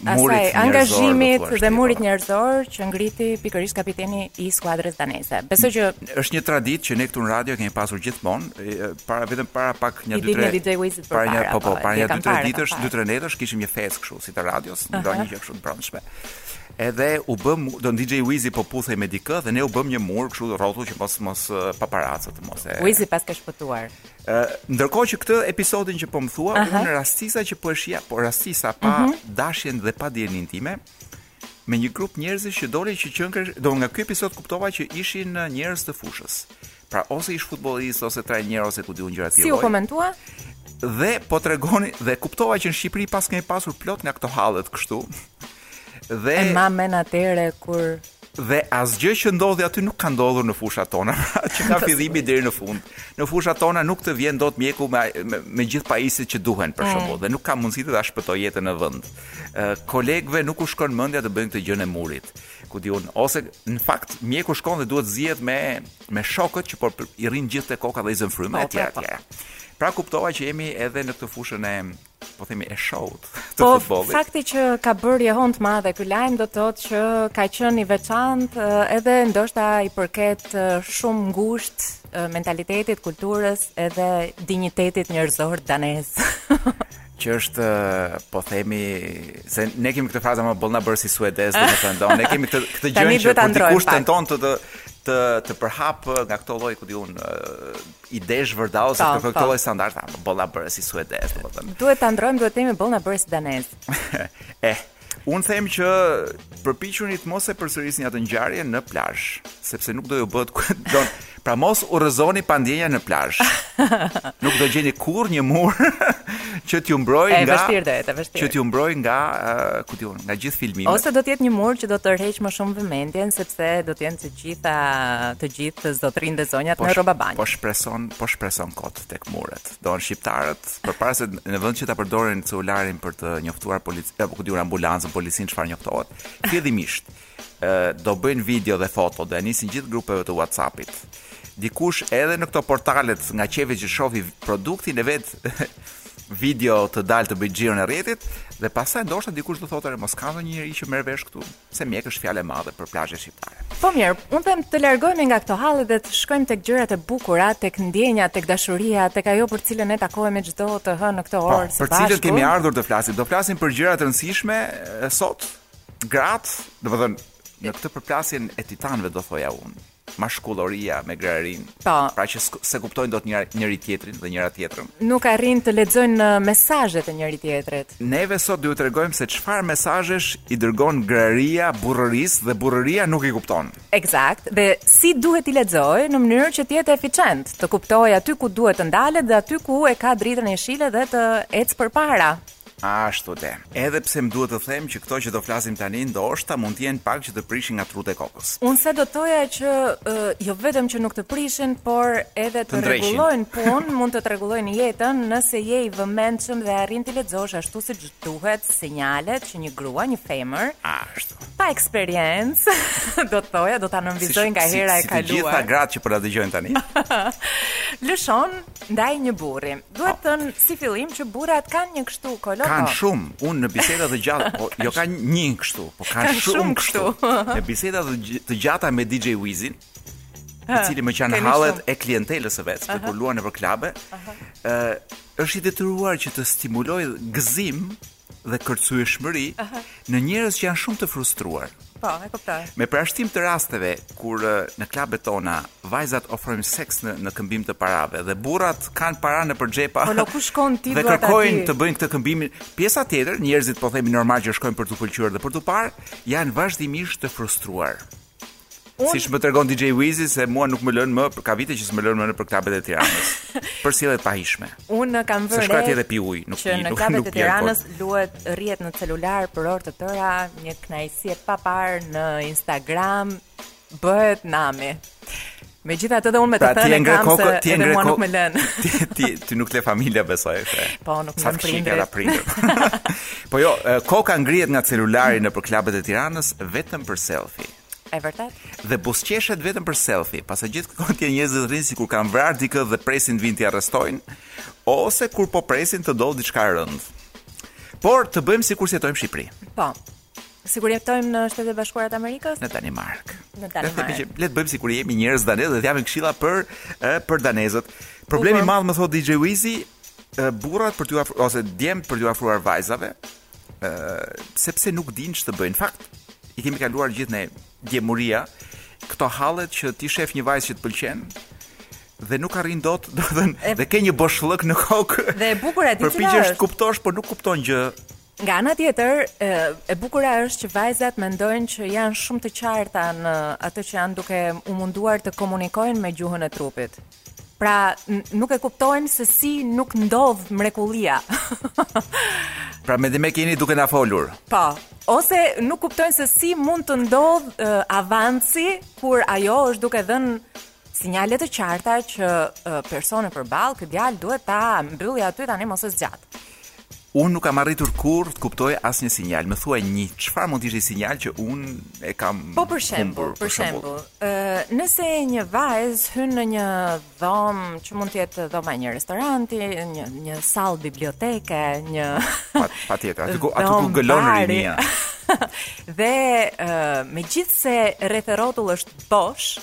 atij angazhimit dhe murit po. njerëzor që ngriti pikërisht kapiteni i skuadrës daneze. Besoj që është një traditë që ne këtu në radio kemi pasur gjithmonë, para vetëm para pak një dy tre. Para një po po, po para një dy tre ditësh, dy tre netësh kishim një festë kështu si të radios, ndonjë gjë kështu të brendshme. Edhe u bëmë do DJ Wizi po puthej me dikë dhe ne u bëmë një mur kështu rrotull që mos mos paparacët mos e Wizi paska shpëtuar. Ë, ndërkohë që këtë episodin që po më thua, Aha. unë rastisa që po e shihja, po rastisa pa uh mhm. -huh. dashjen dhe pa dijenin time, me një grup njerëzish që dolën që qenkëshin, do nga ky episod kuptova që ishin njerëz të fushës. Pra ose ish futbollistë ose trajnerë ose ku di unë gjëra të tjera. Si u komentua? Dhe po tregonin dhe kuptova që në Shqipëri paskemi pasur plot nga këto hallet kështu. Dhe e mban mend atëherë kur dhe asgjë që ndodhi aty nuk ka ndodhur në fushat tona, pra që nga fillimi deri në fund. Në fushat tona nuk të vjen dot mjeku me me, me gjithë pajisjet që duhen për mm. shembull dhe nuk ka mundësi të ta shpëtojë jetën në vend. Kolegëve nuk u shkon mendja të bëjnë këtë gjënë e murit. Ku di unë, ose në fakt mjeku shkon dhe duhet zihet me me shokët që po i rrinë gjithë te koka dhe i zënë frymë etj po, po, po. etj. Pra kuptova që jemi edhe në këtë fushën e po themi e show-t të po, futbollit. Po fakti që ka bërë jehonë të madhe ky lajm do të thotë që ka qenë i veçantë edhe ndoshta i përket shumë ngushtë mentalitetit, kulturës edhe dinjitetit njerëzor danez. që është po themi se ne kemi këtë frazë ma bën, bëj si suedez domethënë ne kemi këtë këtë gjë që po dikush tenton të të të përhap nga këto lloj ku di unë i desh vërda ose të kërkoj po. standarde apo bolla bërë si suedez domethënë. Duhet ta ndërrojmë, duhet të themi bolla bërë si danez. eh, unë them që përpiquni të mos e përsërisni atë ngjarje në plazh, sepse nuk do ju bëhet don. Pra mos u rrëzoni pa ndjenja në plazh. Nuk do gjeni kurrë një mur që t'ju mbrojë nga e vërtetë, e vërtetë. Që t'ju mbrojë nga uh, ku di unë, nga gjithë filmimet. Ose do të jetë një mur që do të tërheqë më shumë vëmendjen sepse do të jenë të gjitha të gjithë zotërinjtë dhe zonjat po në rroba banje. Po shpreson, po shpreson kot tek muret. Do shqiptarët, përpara se në vend që ta përdorin celularin për të njoftuar policin, apo ku di unë ambulancën, policinë çfarë njoftohet, fillimisht ë do bëjnë video dhe foto, do e nisin gjithë grupeve të WhatsApp-it. Dikush edhe në këto portalet nga qejfi që shofi produktin e vet video të dalë të bëjë xhiron e rrjetit dhe pastaj ndoshta dikush do thotë mos ka ndonjë njeri që merr vesh këtu Se mjek është fjalë e madhe për plazhet shqiptare. Po mirë, unë them të largohemi nga këto halle dhe të shkojmë tek gjërat e bukura, tek ndjenjat, tek dashuria, tek ajo për të cilën ne takohemi çdo të hënë në këtë po, orë së bashku. Për cilën kemi ardhur të flasim, do flasim për gjëra të rëndësishme sot, gratë, domethënë në këtë përplasjen e titanëve do thoja unë. Mashkulloria me grarinë. Po. Pra që s'e kuptojnë dot njëra njëri tjetrin dhe njëra tjetrën. Nuk arrijnë të lexojnë mesazhet e njëri tjetrit. Neve sot do ju tregojmë se çfarë mesazhesh i dërgon graria burrërisë dhe burrëria nuk i kupton. Eksakt, dhe si duhet t'i lexojë në mënyrë që të jetë eficient, të kuptojë aty ku duhet të ndalet dhe aty ku e ka dritën jeshile dhe të ecë përpara. Ashtu de. Edhe pse më duhet të them që këto që do flasim tani ndoshta mund të jenë pak që të prishin nga trutë e kokës. Unë sot do thoja që jo vetëm që nuk të prishin, por edhe të, të rregullojnë punë, mund të të rregullojnë jetën nëse je i vëmendshëm dhe arrin të lexosh ashtu siç duhet sinjalet që një grua, një femër, ashtu. Pa eksperiencë, do të thoja, do ta nënvizoj si, nga hera si, e kaluar. Si të gjitha gratë që po na dëgjojnë tani. Lëshon ndaj një burri. Duhet thënë si fillim që burrat kanë një kështu koloko. Kanë shumë, unë në biseda të gjata, po jo ka një kështu, po ka kanë shumë kështu. Në biseda të gjata me DJ Wizin, i cili më qan hallet e klientelës së vet, kur luan nëpër klabe, ë është i detyruar që të stimulojë gëzim dhe kërcyeshmëri në njerëz që janë shumë të frustruar. Po, e kuptoj. Me përjashtim të rasteve kur në klabet tona vajzat ofrojnë seks në në këmbim të parave dhe burrat kanë para nëpër xhepa. Po nuk shkon ti duat aty. Dhe kërkojnë të bëjnë këtë këmbim. Pjesa tjetër, njerëzit po themi normal që shkojnë për t'u pëlqyer dhe për t'u parë, janë vazhdimisht të frustruar. Unë... Siç më tregon DJ Wizi se mua nuk më lënë më, ka vite që s'më lënë më nëpër klabet e Tiranës. për sjellje të pahijshme. Unë kam vënë. Sa edhe pi ujë, nuk pi, nuk pi. Në Tiranë s'luhet, rrihet në celular për orë të tëra, një kënaqësi e paparë në Instagram bëhet nami. Megjithatë dhe unë me të pra, thënë kam se ti edhe mua nuk më lën. ti, ti ty nuk të lë familja besoj se. Po, nuk më lënë prindërit. Sa prindër. po jo, koka ngrihet nga celulari nëpër klabet e Tiranës vetëm për selfie. E vërtet? Dhe buzëqeshet vetëm për selfie, pastaj gjithë kohën tjetër njerëzit rrinë sikur kanë vrarë dikë dhe presin të vijnë t'i arrestojnë, ose sikur po presin të ndodhë diçka e rëndë. Por të bëjmë sikur s'jetojmë në Shqipëri. Po. Sikur jetojmë në Shtetet e Bashkuara të Amerikës? Në Danimarkë. Në Danimarkë. Le të le të bëjmë sikur jemi njerëz danezë dhe të japim këshilla për e, për danezët. Problemi i madh më thot DJ Wizi, burrat për t'u afruar ose djemtë për t'u afruar vajzave, ë sepse nuk dinë ç'të bëjnë. Në fakt, i kemi kaluar gjithë ne djemuria këto hallet që ti shef një vajzë që të pëlqen, dhe nuk arrin dot, domethënë, dhe ke një boshllëk në kokë. Dhe e bukur e di çfarë. Përpiqesh të kuptosh, por nuk kupton gjë. Nga ana tjetër, e bukura është që vajzat mendojnë që janë shumë të qarta në atë që janë duke u munduar të komunikojnë me gjuhën e trupit. Pra, nuk e kuptojnë se si nuk ndodh mrekullia. Pra mendimi ke, duke na folur Po, ose nuk kuptojnë se si mund të ndodh uh, avanci Kur ajo është duke dhënë sinjale të qarta që personi përballë ky djalë duhet ta mbyllë aty tani mos e zgjat. Unë nuk kam arritur kurrë të kuptoj asnjë sinjal. Më thuaj një çfarë mund të ishte sinjal që unë e kam Po për shembull, për shembull, ë nëse një vajzë hyn në një dhomë që mund të jetë dhoma e një restoranti, një një sallë biblioteke, një Patjetër, aty ku aty ku gëlon rinia. dhe uh, me gjithë se rreth e rrotull është bosh,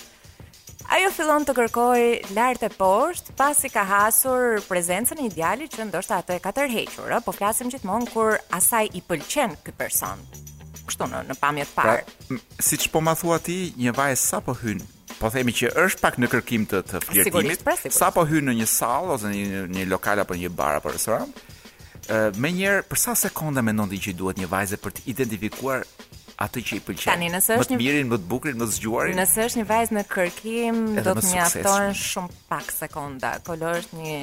Ajo fillon të kërkojë lart e poshtë, pasi ka hasur prezencën e një djali që ndoshta atë e ka tërhequr, ë, po flasim gjithmonë kur asaj i pëlqen ky person. Kështu në në pamje të parë. Pra, siç po ma thua ti, një vajzë sapo hyn, po themi që është pak në kërkim të të flirtimit, pra, sapo hyn në një sallë ose në një, një lokal apo një bar apo restorant, ë, menjëherë për sa sekonda mendon ti që i duhet një vajze për të identifikuar atë që i pëlqen. Tani nëse është një mirin, më të bukurin, më të zgjuarin. Nëse është një vajzë në kërkim, do të mjaftojnë shumë pak sekonda. Kolo është një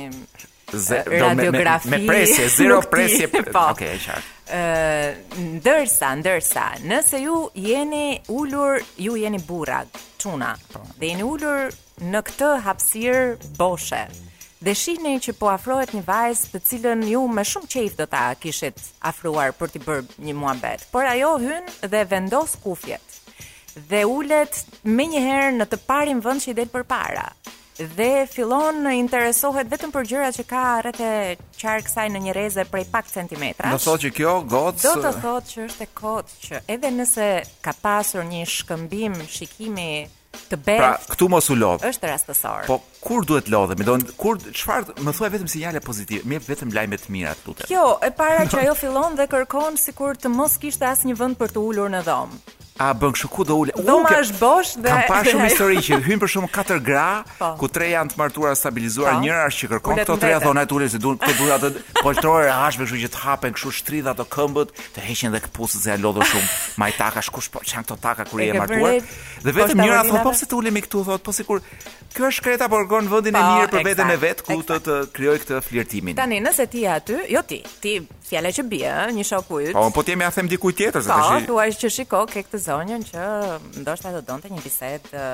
Ze, radiografi me, me, me presje, zero presje. Po. Okej, okay, e qartë. Ë, ndërsa, ndërsa, nëse ju jeni ulur, ju jeni burra, çuna. Po. Dhe jeni ulur në këtë hapësirë boshe dhe shihni që po afrohet një vajzë të cilën ju me shumë qejf do ta kishit afruar për t'i bërë një muhabet, por ajo hyn dhe vendos kufjet dhe ulet menjëherë në të parin vënd që i del përpara dhe fillon interesohet vetëm për gjëra që ka rreth e qark saj në një reze prej pak centimetra. Do thotë që kjo gocë... Do të thotë që është e kotë që edhe nëse ka pasur një shkëmbim shikimi të bërë. Pra, këtu mos u lodh. Është rastësor. Po kur duhet të lodhemi? Do kur çfarë më thuaj vetëm sinjale pozitive, më vetëm lajme të mira, lutem. Kjo e para që ajo fillon dhe kërkon sikur të mos kishte asnjë vend për të ulur në dhomë. A bën kështu ku do ulet? Dhoma është bosh dhe kam parë shumë histori që hyjnë për shembull katër gra, po. ku tre janë të martuara stabilizuar, po. njëra është që kërkon këto tre duan të ulen se duan këto duan atë poltronë e rehatshme kështu që të hapen kështu shtrijnë ato këmbët, të heqin dhe këpucët se janë lodhur shumë. Mbaj taka kush po çan këto taka kur je martuar. Dhe vetëm njëra thotë, po pse të ulemi këtu, thotë, po sikur Kjo e shkreta po kërkon vendin e po, mirë për veten e vet ku të të krijojë këtë flirtimin. Tani nëse ti je aty, jo ti, ti fjala që bie, ë, një shoku yt. Po, po ti më ja them dikujt tjetër se po, tash. Po, thua që shiko ke këtë zonjën që ndoshta do donte një bisedë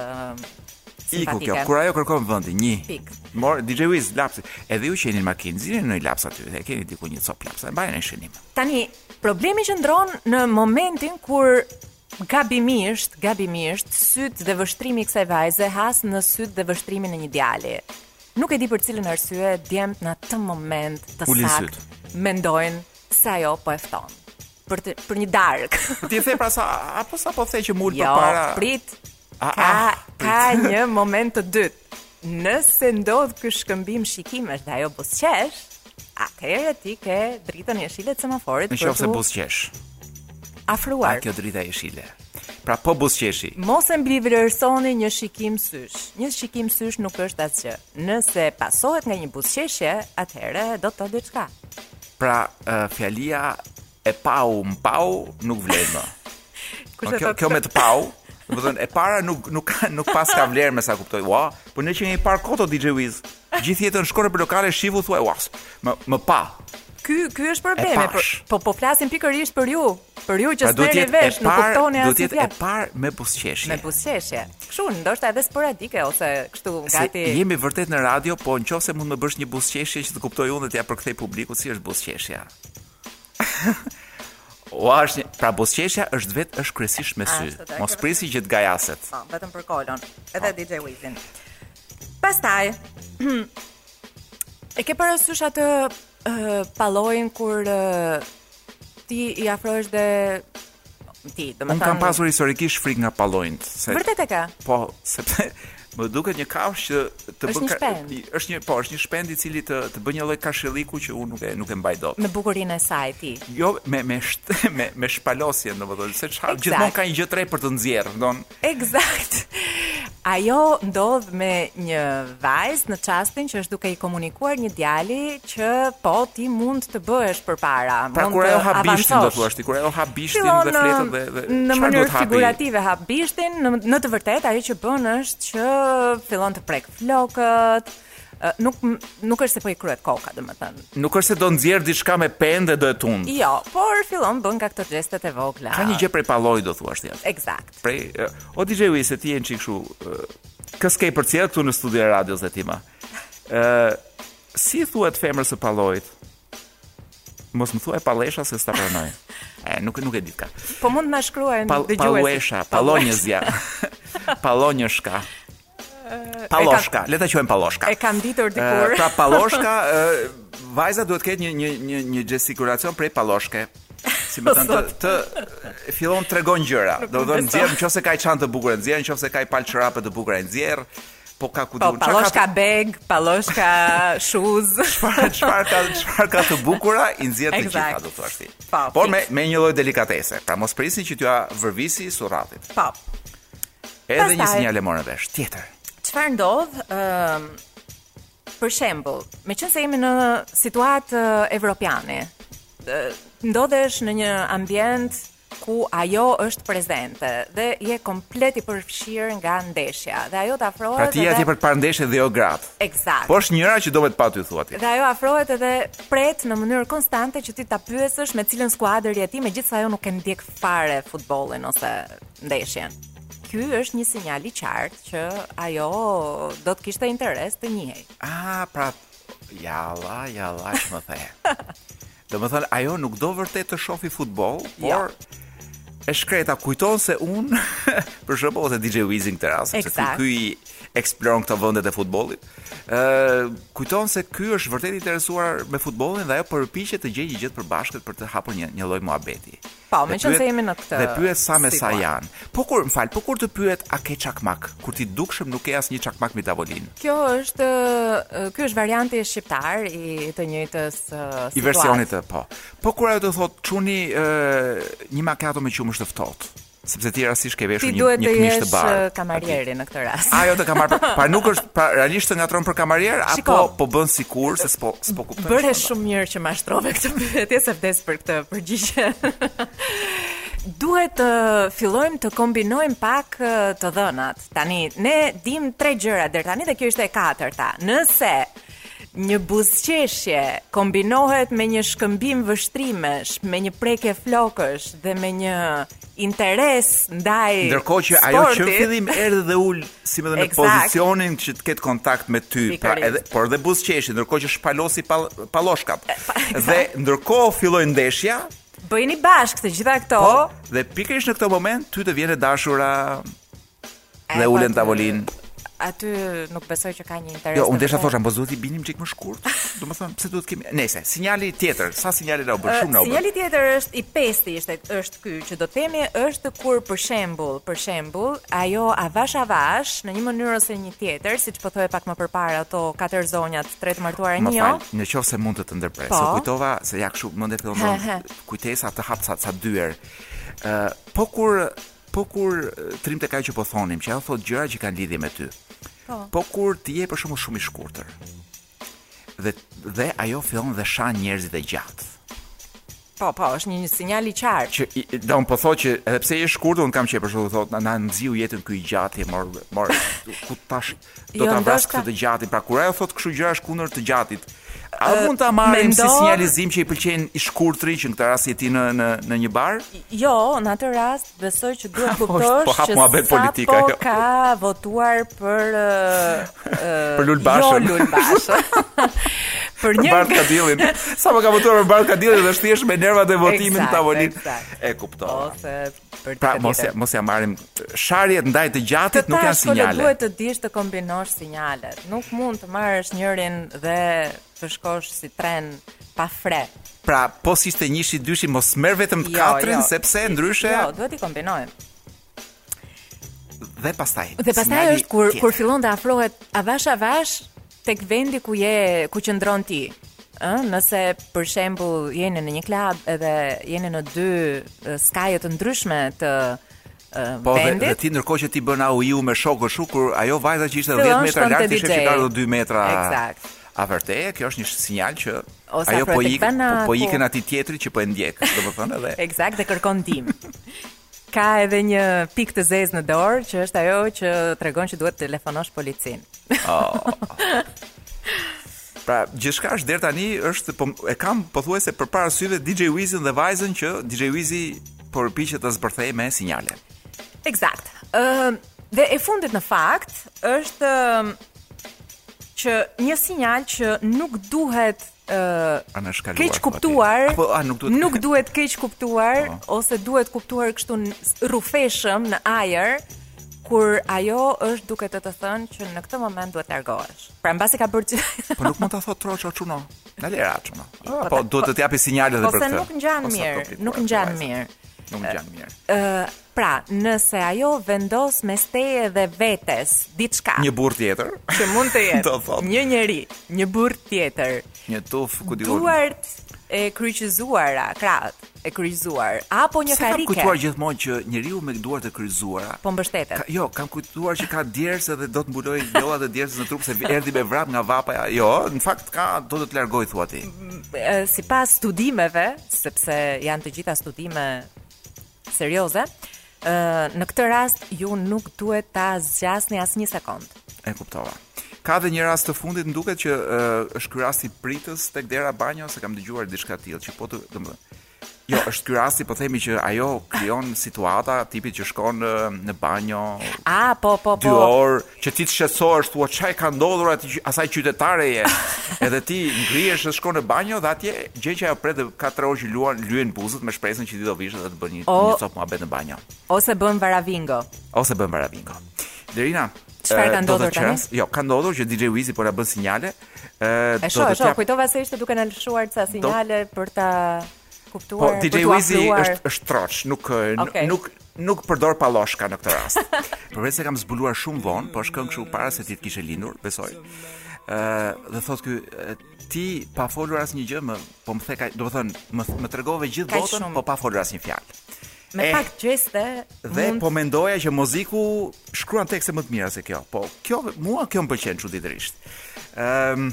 Iku kjo, kur ajo kërkon vëndin, një Pikë. Mor, DJ Wiz, lapsi Edhe ju që jeni në makinë, nxirrni një laps aty Dhe keni diku një copë lapsi, e mbani shënim Tani, problemi qëndron në momentin kur Gabimisht, gabimisht, sytë dhe vështrimi i kësaj vajze has në sytë dhe vështrimin e një djali. Nuk e di për cilën arsye djemt në atë moment të Ulin saktë sytë. mendojnë se ajo po e fton për të, për një darkë. Ti e the pra sapo sapo the që mul jo, përpara. Jo, prit. Ka, ka një moment të dytë. Nëse ndodh ky shkëmbim shikimesh dhe ajo buzëqesh, atëherë ti ke dritën jeshile të semaforit për të. Nëse buzëqesh. Afruar. Kjo drita jeshile. Pra po buzëqeshi. Mos e mbivlerësoni një shikim sysh. Një shikim sysh nuk është asgjë. Nëse pasohet nga një buzëqeshje, atëherë do të thotë diçka. Pra, uh, fjalia e pa, u pa nuk vlen më. Kush e thotë? Kjo me të pa, do të thonë e para nuk nuk ka nuk pas ka vlerë me sa kuptoj. Ua, po ne që jemi parë kot o DJ Wiz. Gjithë jetën shkon për lokale shih e thua ua. Më më pa. Ky ky është problemi, po, po po flasim pikërisht për ju, për ju që pra, s'merrni vesh, nuk kuptoni asgjë. Do të jetë e parë me buzëqeshje. Me buzëqeshje. Kështu, ndoshta edhe sporadike ose kështu gati. Se jemi vërtet në radio, po nëse mund të bësh një buzëqeshje që të kuptoj unë dhe t'ia përkthej publikut si është buzëqeshja. O është një... pra buzëqeshja është vetë është kryesisht me sy. Mos prisni që të gajaset. Po, vetëm për kolon. Edhe po. DJ Wizin. Pastaj e ke parasysh atë uh, pallojin kur uh, ti i afrohesh dhe ti, domethënë. Unë kam pasur historikisht frikë nga pallonjtë, se Vërtet e ka. Po, sepse më duket një kafsh që të bën ka... është një po, është një shpend i cili të të bën një lloj kashilliku që unë nuk e nuk e mbaj dot. Me bukurinë e saj ti. Jo, me me sht, me me shpalosjen, domethënë, se çfarë gjithmonë ka një gjë tjetër për të nxjerrë, domethënë. Eksakt. Ajo ndodh me një vajzë në çastin që është duke i komunikuar një djali që po ti mund të bëhesh përpara. Pra kur ajo hap bishtin do thuash, kur ajo hap bishtin dhe fletët dhe dhe në mënyrë figurative hap bishtin, në, në të vërtetë ajo që bën është që fillon të prekë flokët, nuk nuk është se po i kruhet koka, domethënë. Nuk është se do nxjerr diçka me pendë dhe do e tund. Jo, por fillon bën nga këto gjestet e vogla. Ka një gjë prej palloj do thuash ti. Eksakt. Prej o DJ Wi se ti je një çik kështu kë skej për cjell këtu në studion e radios dhe tima. Ë si thuhet femrës së palloit? Mos më thuaj pallesha se s'ta pranoj. E, nuk nuk e di si ka. Po mund të na shkruajnë dëgjuesit. Pallesha, pallonjëzja. Pallonjëshka. Palloshka, le ta quajmë Palloshka. E kam ditur dikur. Pra Palloshka, vajza duhet të ketë një një një një gestikulacion prej Palloshke. Si me thënë të, të fillon të tregojë gjëra. Domethënë nxjerr nëse ka një çantë të bukur, nxjerr nëse ka një palë çorape të bukura, nxjerr po ka ku po, duhet. Palloshka ka... beg, palloshka shuz. Çfarë çfarë ka çfarë ka të bukura i nxjerr të exact. gjitha do thuash ti. Po, Por me me një lloj delikatese. Pra mos prisni që t'ua vërvisë surratit. Po. Edhe një sinjal e morëm vesh. Tjetër. Çfarë ndodh? Ëm për shembull, meqenëse jemi në situatë evropiani, ndodhesh në një ambient ku ajo është prezente dhe je komplet i përfshirë nga ndeshja dhe ajo të afrohet pra ti je atje për të parë ndeshje dhe jo gratë Exakt Po është njëra që do me të pa ty thua ti Dhe ajo afrohet edhe pret në mënyrë konstante që ti ta pyesësh me cilën skuadër je ti megjithëse ajo nuk e ndjek fare futbolin ose ndeshjen. Ky është një sinjal i qartë që ajo do të kishte interes të njihej. Ah, pra jalla, jalla çmë the. Domethënë ajo nuk do vërtet të shofi futboll, jo. por ja. e shkreta kujton se un për shembull ose DJ Wizing në këtë rast, se ky ky i eksploron këto vendet e futbollit. Ë uh, kujton se ky është vërtet i interesuar për futbollin dhe ajo përpiqet të gjejë një gjë të përbashkët për të hapur një një lloj muhabeti. Po, meqenëse jemi në këtë Dhe pyet sa me sa janë Po kur, më fal, po kur të pyet a ke çakmak Kur ti dukshëm nuk ke asnjë çakmak mbi tavolinë Kjo është, kjo është varianti shqiptar i të njëjtës situatë I versionit të, po Po kur ajo të thotë, çuni një makato me qumësht të ftohtë sepse ti rastisht ke veshur një një këmishë të bardhë. Ti duhet të jesh kamarieri në këtë rast. Ajo të kamar, pra nuk është pra realisht të ngatron për kamarier apo po bën sikurse s'po s'po kupton. Bëre shumë mirë që ma shtrove këtë pyetje se vdes për këtë për gjigje. Duhet të fillojmë të kombinojmë pak të dhënat. Tani ne dimë tre gjëra deri tani dhe kjo ishte e katërta. Nëse një buzëqeshje kombinohet me një shkëmbim vështrimesh, me një prekje flokësh dhe me një interes ndaj sportit. Ndërkohë që ajo që në fillim erdhi dhe u ul si me në exact. pozicionin që të ketë kontakt me ty, pra edhe por dhe buzëqeshi, ndërkohë që shpalosi pal, palloshkat. Exact. Dhe ndërkohë filloi ndeshja, bëjeni bashkë të gjitha këto. Po, dhe pikërisht në këtë moment ty të vjen e dashura Dhe ulet në tavolinë. Aty nuk besoj që ka një interes. Jo, unë desha thosha, mos duhet i binim çik më shkurt. Domethënë, pse duhet kemi? Nëse sinjali tjetër, sa sinjale na u bënë shumë na u bënë. Sinjali tjetër është i pesti, ishte është ky që do të themi është kur për shembull, për shembull, ajo avash avash në një mënyrë ose një tjetër, siç po thoje pak më përpara ato katër zonjat, tre të martuara një. Jo? Në qoftë se mund të të ndërpres, po. se u kujtova se ja kshu mendjes fillon kujtesa të hapë ca dyer. Ë, uh, po kur Po kur të rrimë tek ajo që po thonim, që ajo thotë gjëra që kanë lidhje me ty. Po. Po kur ti je për shembull shumë i shkurtër. Dhe dhe ajo fillon dhe shan njerëzit e gjatë. Po, po, është një sinjal i qartë. Që do të thotë që edhe pse je i shkurtër, unë kam qejf për shembull thotë na nxiu jetën ky i gjati, mor mor ku tash Do ta vras këtë të gjatin. Pra kur ajo thotë kështu gjërash kundër të gjatit, a mund ta marrim si sinjalizim që i pëlqen i shkurtri që në këtë rast je ti në në në një bar? Jo, në atë rast besoj që duhet të po kuptosh po që s'ha politika, po jo. ka votuar për për Lul Bashën. Jo Lul Bashën. për një Bardh Kadillin. Sa më po ka votuar për Bardh Kadillin dhe thjesht ve nervat e votimit në tavolinë. E kuptova. Ose për pra, mos ja, mos ja marrim sharjet ndaj të gjatit nuk janë sinjale. Ti duhet të dish të kombinosh sinjalet. Nuk mund të marrësh njërin dhe të shkosh si tren pa frena. Pra, po si ishte njëshi dyshi mos merr vetëm të jo, katrin jo, sepse ndryshe Jo, duhet i kombinojmë. Dhe pastaj. Dhe pastaj është kur tjetër. kur fillon të afrohet avash avash tek vendi ku je, ku qëndron ti. Ë, nëse për shembull jeni në një klub edhe jeni në dy skaje të ndryshme të vendit. Po dhe, dhe ti ndërkohë që ti bën au iu me shokë kështu kur ajo vajza që ishte 10 metra larg ishte që ka 2 metra. Eksakt. A vërtetë, kjo është një sinjal që ose ajo po ik, po, po ikën atij tjetrit që po e ndjek, domethënë edhe. Eksakt, dhe kërkon ndihmë. Ka edhe një pikë të zezë në dorë që është ajo që tregon që duhet të telefonosh policinë. Oh. Pra, gjithçka është deri tani është se e kam pothuajse përpara syve DJ Wizin dhe vajzën që DJ Wizi po përpiqet ta zbërthejë me sinjale. Eksakt. Ëm ehm, uh, dhe e fundit në fakt është uh, që një sinjal që nuk duhet Ëh, keqkuptuar, nuk duhet keqkuptuar po. ose duhet kuptuar kështu rrufeshëm në ajër kur ajo është duke të të thënë që në këtë moment duhet të largohesh. Pra mbasi ka bërë gjithë. Po nuk mund ta thotë troç o çuno. Na ler rehat çuno. Po, po duhet të të japi sinjale edhe po për këtë. Po se nuk ngjan mirë, nuk ngjan mirë. Nuk ngjan mirë. Ëh, Pra, nëse ajo vendos mes teje dhe vetes diçka. Një burrë tjetër. Që mund të jetë. Do thotë. Një njeri, një burrë tjetër. Një tufë ku di unë. Duart e kryqëzuara, krahët e kryqëzuar, apo një karrike. Kam kujtuar gjithmonë që njeriu me duart e kryqëzuara. Po mbështetet. Ka, jo, kam kujtuar që ka djersë dhe do të mbulojë njollat e djersës në trup se erdhi me vrap nga vapaja. Jo, në fakt ka do të të largojë thua ti. Sipas studimeve, sepse janë të gjitha studime serioze, ë në këtë rast ju nuk duhet ta zgjasni as një sekondë. E kuptova. Ka dhe një rast të fundit, më duket që ë është ky rasti i pritës tek dera e banjos, se kam dëgjuar diçka të tillë që po të, domethënë. Jo, është ky rasti, po themi që ajo krijon situata të tipit që shkon në, në banjo. A, po, po, po. Dy orë, Që ti të shqetësohesh të thuash ça i ka ndodhur aty asaj qytetareje. Edhe ti ngrihesh dhe shkon në banjo dhe atje gjen që ajo pret dhe ka tre orë që luan, lyen buzët me shpresën që ti do vish dhe të bëni një, një copë muhabet në banjo. Ose bën varavingo. Ose bën varavingo. Lerina, Çfarë ka ndodhur tani? Jo, ka ndodhur që DJ Wizi po na bën sinjale. Ë, do të thotë, kujtova se ishte duke na lëshuar ca sinjale për ta Po, DJ Wizi është është troç, nuk okay. nuk nuk përdor palloshka në këtë rast. Përveç se kam zbuluar shumë vonë, po është këngë kështu para se ti të kishe lindur, besoj. Ë, uh, dhe thotë ky ti pa folur asnjë gjë, më po më the kaq, do të thon, më më tregove gjithë botën, po pa folur asnjë fjalë. Me eh, pak gjeste dhe mund... po mendoja që muziku shkruan tekste më të mira se kjo. Po, kjo mua kjo më pëlqen çuditërisht. Ëm, um,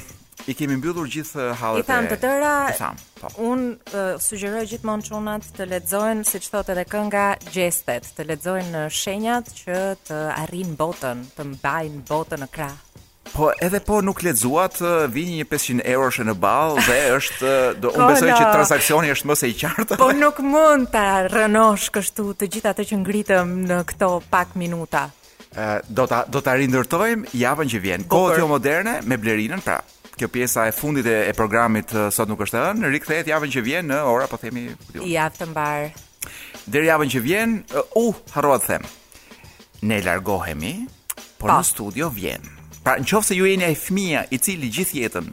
I kemi mbyllur gjithë hallet e. I tham të tëra. I tham. Po. Un uh, sugjeroj gjithmonë çunat të lexojnë, siç thotë edhe kënga, gjestet, të lexojnë shenjat që të arrijnë botën, të mbajnë botën në krah. Po edhe po nuk lexuat, vini një 500 euroshe në ballë dhe është do unë besoj që transaksioni është më se i qartë. Po nuk mund ta rrënosh kështu të gjitha ato që ngritëm në këto pak minuta. do ta do ta rindërtojmë javën që vjen. Kohë jo moderne me Blerinën, pra kjo pjesa e fundit e, e programit sot nuk është e hënë, rikthehet javën që vjen në ora po themi. Javë të mbarë. Deri javën që vjen, u uh, harrova të them. Ne largohemi, por pa. Po. në studio vjen. Pra, në qoftë se ju jeni ai fëmija i cili gjithë jetën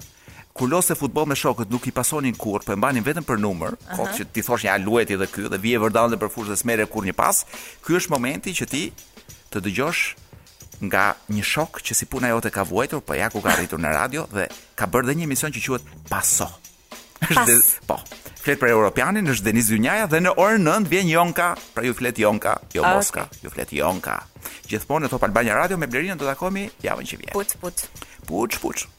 Kur lozte futboll me shokët nuk i pasonin kurrë, po e mbanin vetëm për numër, kohë që t'i thoshin ja luajti edhe ky dhe vije vërdallën për fushë dhe s'merre kurrë një pas, ky është momenti që ti të dëgjosh nga një shok që si puna jote ka vuajtur, po ja ku ka arritur në radio dhe ka bërë dhe një emision që quhet Paso. Pas. Dhe, po. Flet për Europianin, është Denis Zynjaja dhe në orën 9 vjen Jonka, pra ju flet Jonka, jo ah, Moska, okay. ju flet Jonka. Gjithmonë në Top Albania Radio me Blerinën do takohemi javën që vjen. Puç puç. Puç puç.